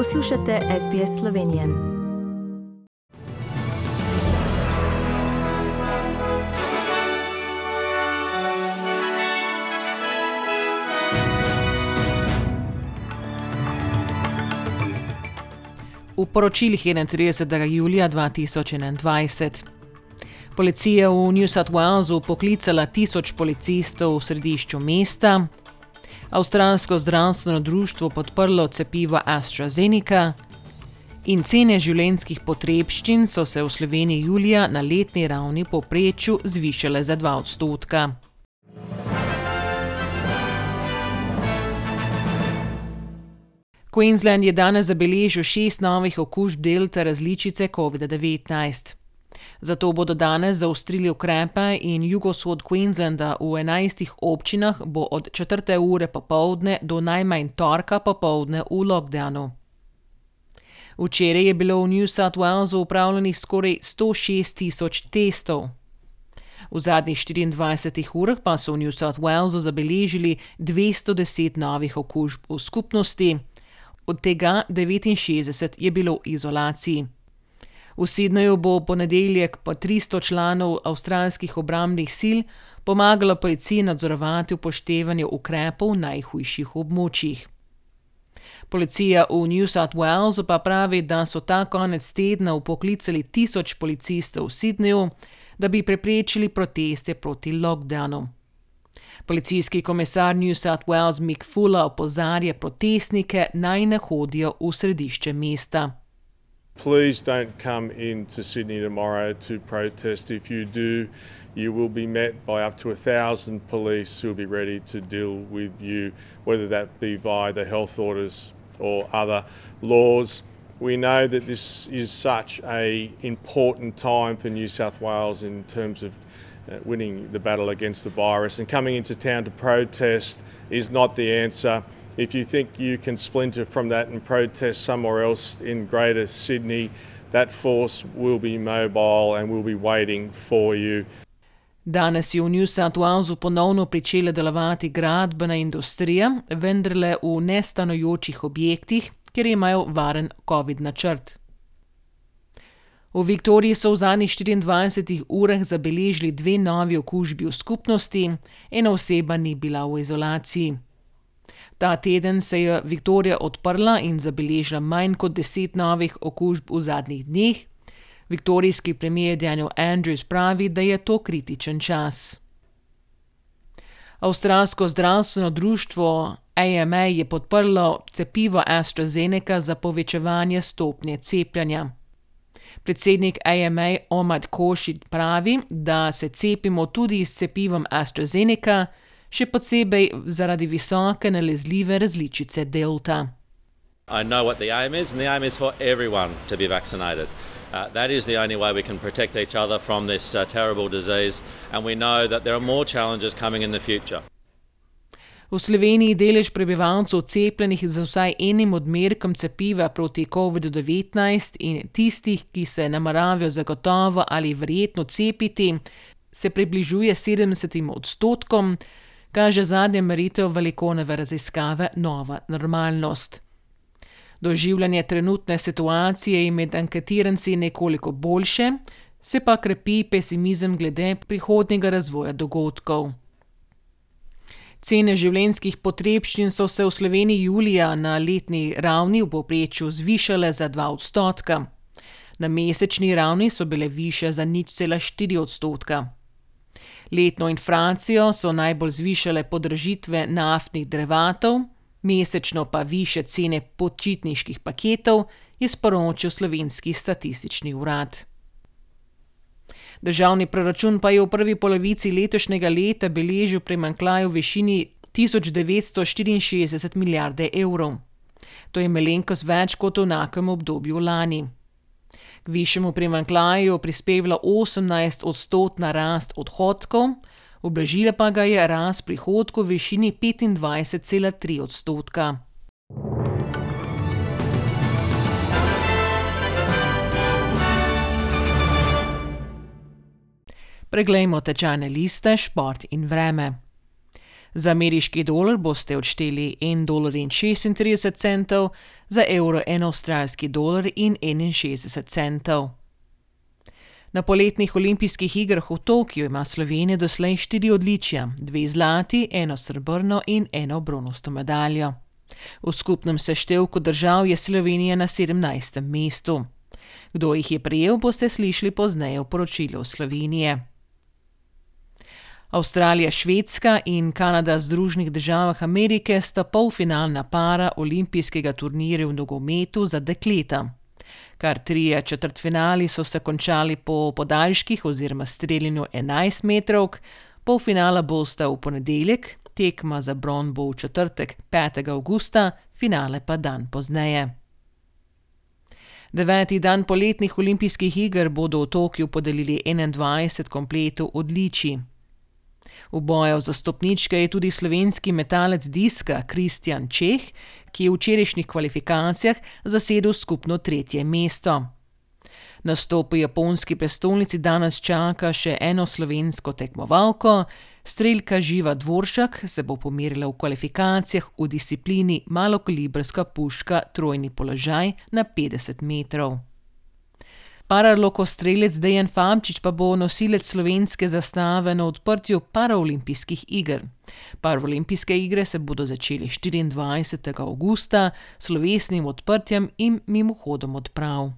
Poslušate SBS Slovenije. V poročilih 31. julija 2021. Policija v New South Walesu poklicala tisoč policistov v središču mesta, Avstralsko zdravstveno društvo podprlo cepivo AstraZeneca in cene življenjskih potrebščin so se v Sloveniji julija na letni ravni poprečju zvišale za 2 odstotka. Queensland je danes zabeležil šest novih okužb delta različice COVID-19. Zato bodo danes zaustrili ukrepe in jugovzhod Queenslanda v enajstih občinah bo od četrte ure popovdne do najmanj torka popovdne v lockdownu. Včeraj je bilo v New South Walesu upravljenih skoraj 106 tisoč testov. V zadnjih 24 urah pa so v New South Walesu zabeležili 210 novih okužb v skupnosti, od tega 69 je bilo v izolaciji. V Sydneyju bo ponedeljek po 300 članov avstralskih obrambnih sil pomagalo policiji nadzorovati upoštevanje ukrepov v najhujših območjih. Policija v New South Walesu pa pravi, da so ta konec tedna upoklicali tisoč policistov v Sydneyju, da bi preprečili proteste proti lockdownu. Policijski komisar New South Wales Mick Fuller opozarja protestnike naj ne hodijo v središče mesta. Please don't come into Sydney tomorrow to protest. If you do, you will be met by up to a thousand police who will be ready to deal with you, whether that be via the health orders or other laws. We know that this is such a important time for New South Wales in terms of uh, winning the battle against the virus, and coming into town to protest is not the answer. If you think you can splinter from that and protest somewhere else in Greater Sydney, that force will be mobile and will be waiting for you. Danes je v New South Walesu ponovno pričela delovati gradbena industrija, vendarle v nestanojočih objektih, kjer imajo varen COVID načrt. V Viktoriji so v zadnjih 24 urah zabeležili dve novi okužbi v skupnosti, ena oseba ni bila v izolaciji. Ta teden se je Viktorija odprla in zabeležila manj kot deset novih okužb v zadnjih dneh. Viktorijski premijer Daniel Andrews pravi, da je to kritičen čas. Avstralsko zdravstveno društvo AMA je podprlo cepivo AstraZeneca za povečevanje stopnje cepljenja. Predsednik AMA Omad Košid pravi, da se cepimo tudi s cepivom AstraZeneca, še posebej zaradi visoke nalezljive različice delta. I know what the aim is, and the aim is for everyone to be vaccinated. Uh, that is the only way we can protect each other from this uh, terrible disease, and we know that there are more challenges coming in the future. V Sloveniji delež prebivalcev cepljenih z vsaj enim odmerkom cepiva proti COVID-19 in tistih, ki se nameravajo zagotovo ali verjetno cepiti, se približuje 70 odstotkom, kaže zadnja meritev velikonove raziskave Nova normalnost. Doživljanje trenutne situacije je med anketiranci nekoliko boljše, se pa krepi pesimizem glede prihodnjega razvoja dogodkov. Cene življenjskih potrebščin so se v Sloveniji julija na letni ravni v povprečju zvišale za 2 odstotka. Na mesečni ravni so bile više za nič cela 4 odstotka. Letno inflacijo so najbolj zvišale podražitve naftnih drevatov, mesečno pa više cene počitniških paketov, je sporočil slovenski statistični urad. Državni proračun pa je v prvi polovici letošnjega leta beležil premankljaj v višini 1964 milijarde evrov. To je malenkost več kot v enakem obdobju lani. Višjemu primankljaju prispevalo 18 odstotna rast odhodkov, oblažila pa ga je rast prihodkov v višini 25,3 odstotka. Preglejmo tečajne liste, šport in vreme. Za ameriški dolar boste odšteli 1,36 dolarja, za evro 1 avstralski dolar in 61 centov. Na poletnih olimpijskih igrah v Tokiu ima Slovenija doslej štiri odličja, dve zlati, eno srebrno in eno bronasto medaljo. V skupnem seštevku držav je Slovenija na 17. mestu. Kdo jih je prijel, boste slišali pozneje v poročilu Slovenije. Avstralija, Švedska in Kanada v Združenih državah Amerike sta polfinalna para olimpijskega turnirja v nogometu za dekleta. Kar trije četrtfinali so se končali po podaljških oziroma streljanju 11 metrov, polfinala bosta v ponedeljek, tekma za bron bo v četrtek 5. avgusta, finale pa dan pozneje. Deveti dan poletnih olimpijskih iger bodo v Tokiu podelili 21 kompletov odličij. V boju za stopničke je tudi slovenski metalec diska Kristjan Čeh, ki je v včerajšnjih kvalifikacijah zasedel skupno tretje mesto. Na stopu japonski prestolnici danes čaka še eno slovensko tekmovalko, streljka Živa Dvoršak se bo pomerila v kvalifikacijah v disciplini malokalibrska puška trojni položaj na 50 metrov. Paralokostrelec Dejan Famčič pa bo nosilec slovenske zastave na odprtju paraolimpijskih iger. Paraolimpijske igre se bodo začele 24. avgusta s slovesnim odprtjem in mimohodom odprav.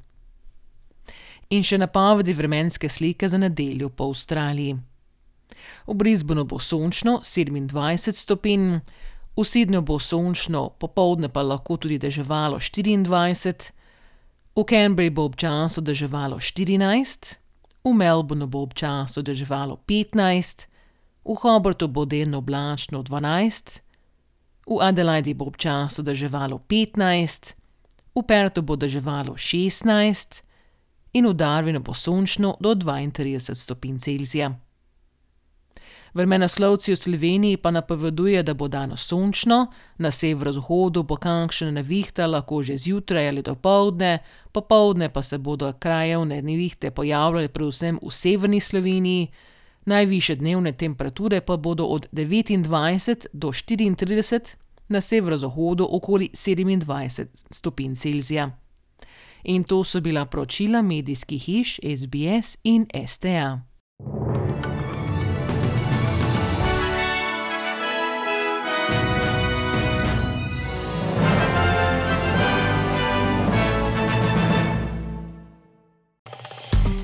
In še napovedi vremenske slike za nedeljo po Avstraliji. V Brisbanu bo sončno 27 stopinj, v Sydneyju bo sončno, popoldne pa lahko tudi deževalo 24. V Canberri bo občasno deževalo 14, v Melbournu bo občasno deževalo 15, v Hobartu bo delno oblačno 12, v Adelaidi bo občasno deževalo 15, v Pertu bo deževalo 16 in v Darwinu bo sončno do 32 stopinj Celzija. Vremenoslovci v Sloveniji pa napoveduje, da bo danes sončno, na severovzhodu bo kakšna nevihta lahko že zjutraj ali dopoledne, popoldne pa se bodo krajevne nevihte pojavljale predvsem v severni Sloveniji, najviše dnevne temperature pa bodo od 29 do 34, na severovzhodu okoli 27 stopinj Celzija. In to so bila poročila medijskih hiš SBS in STA.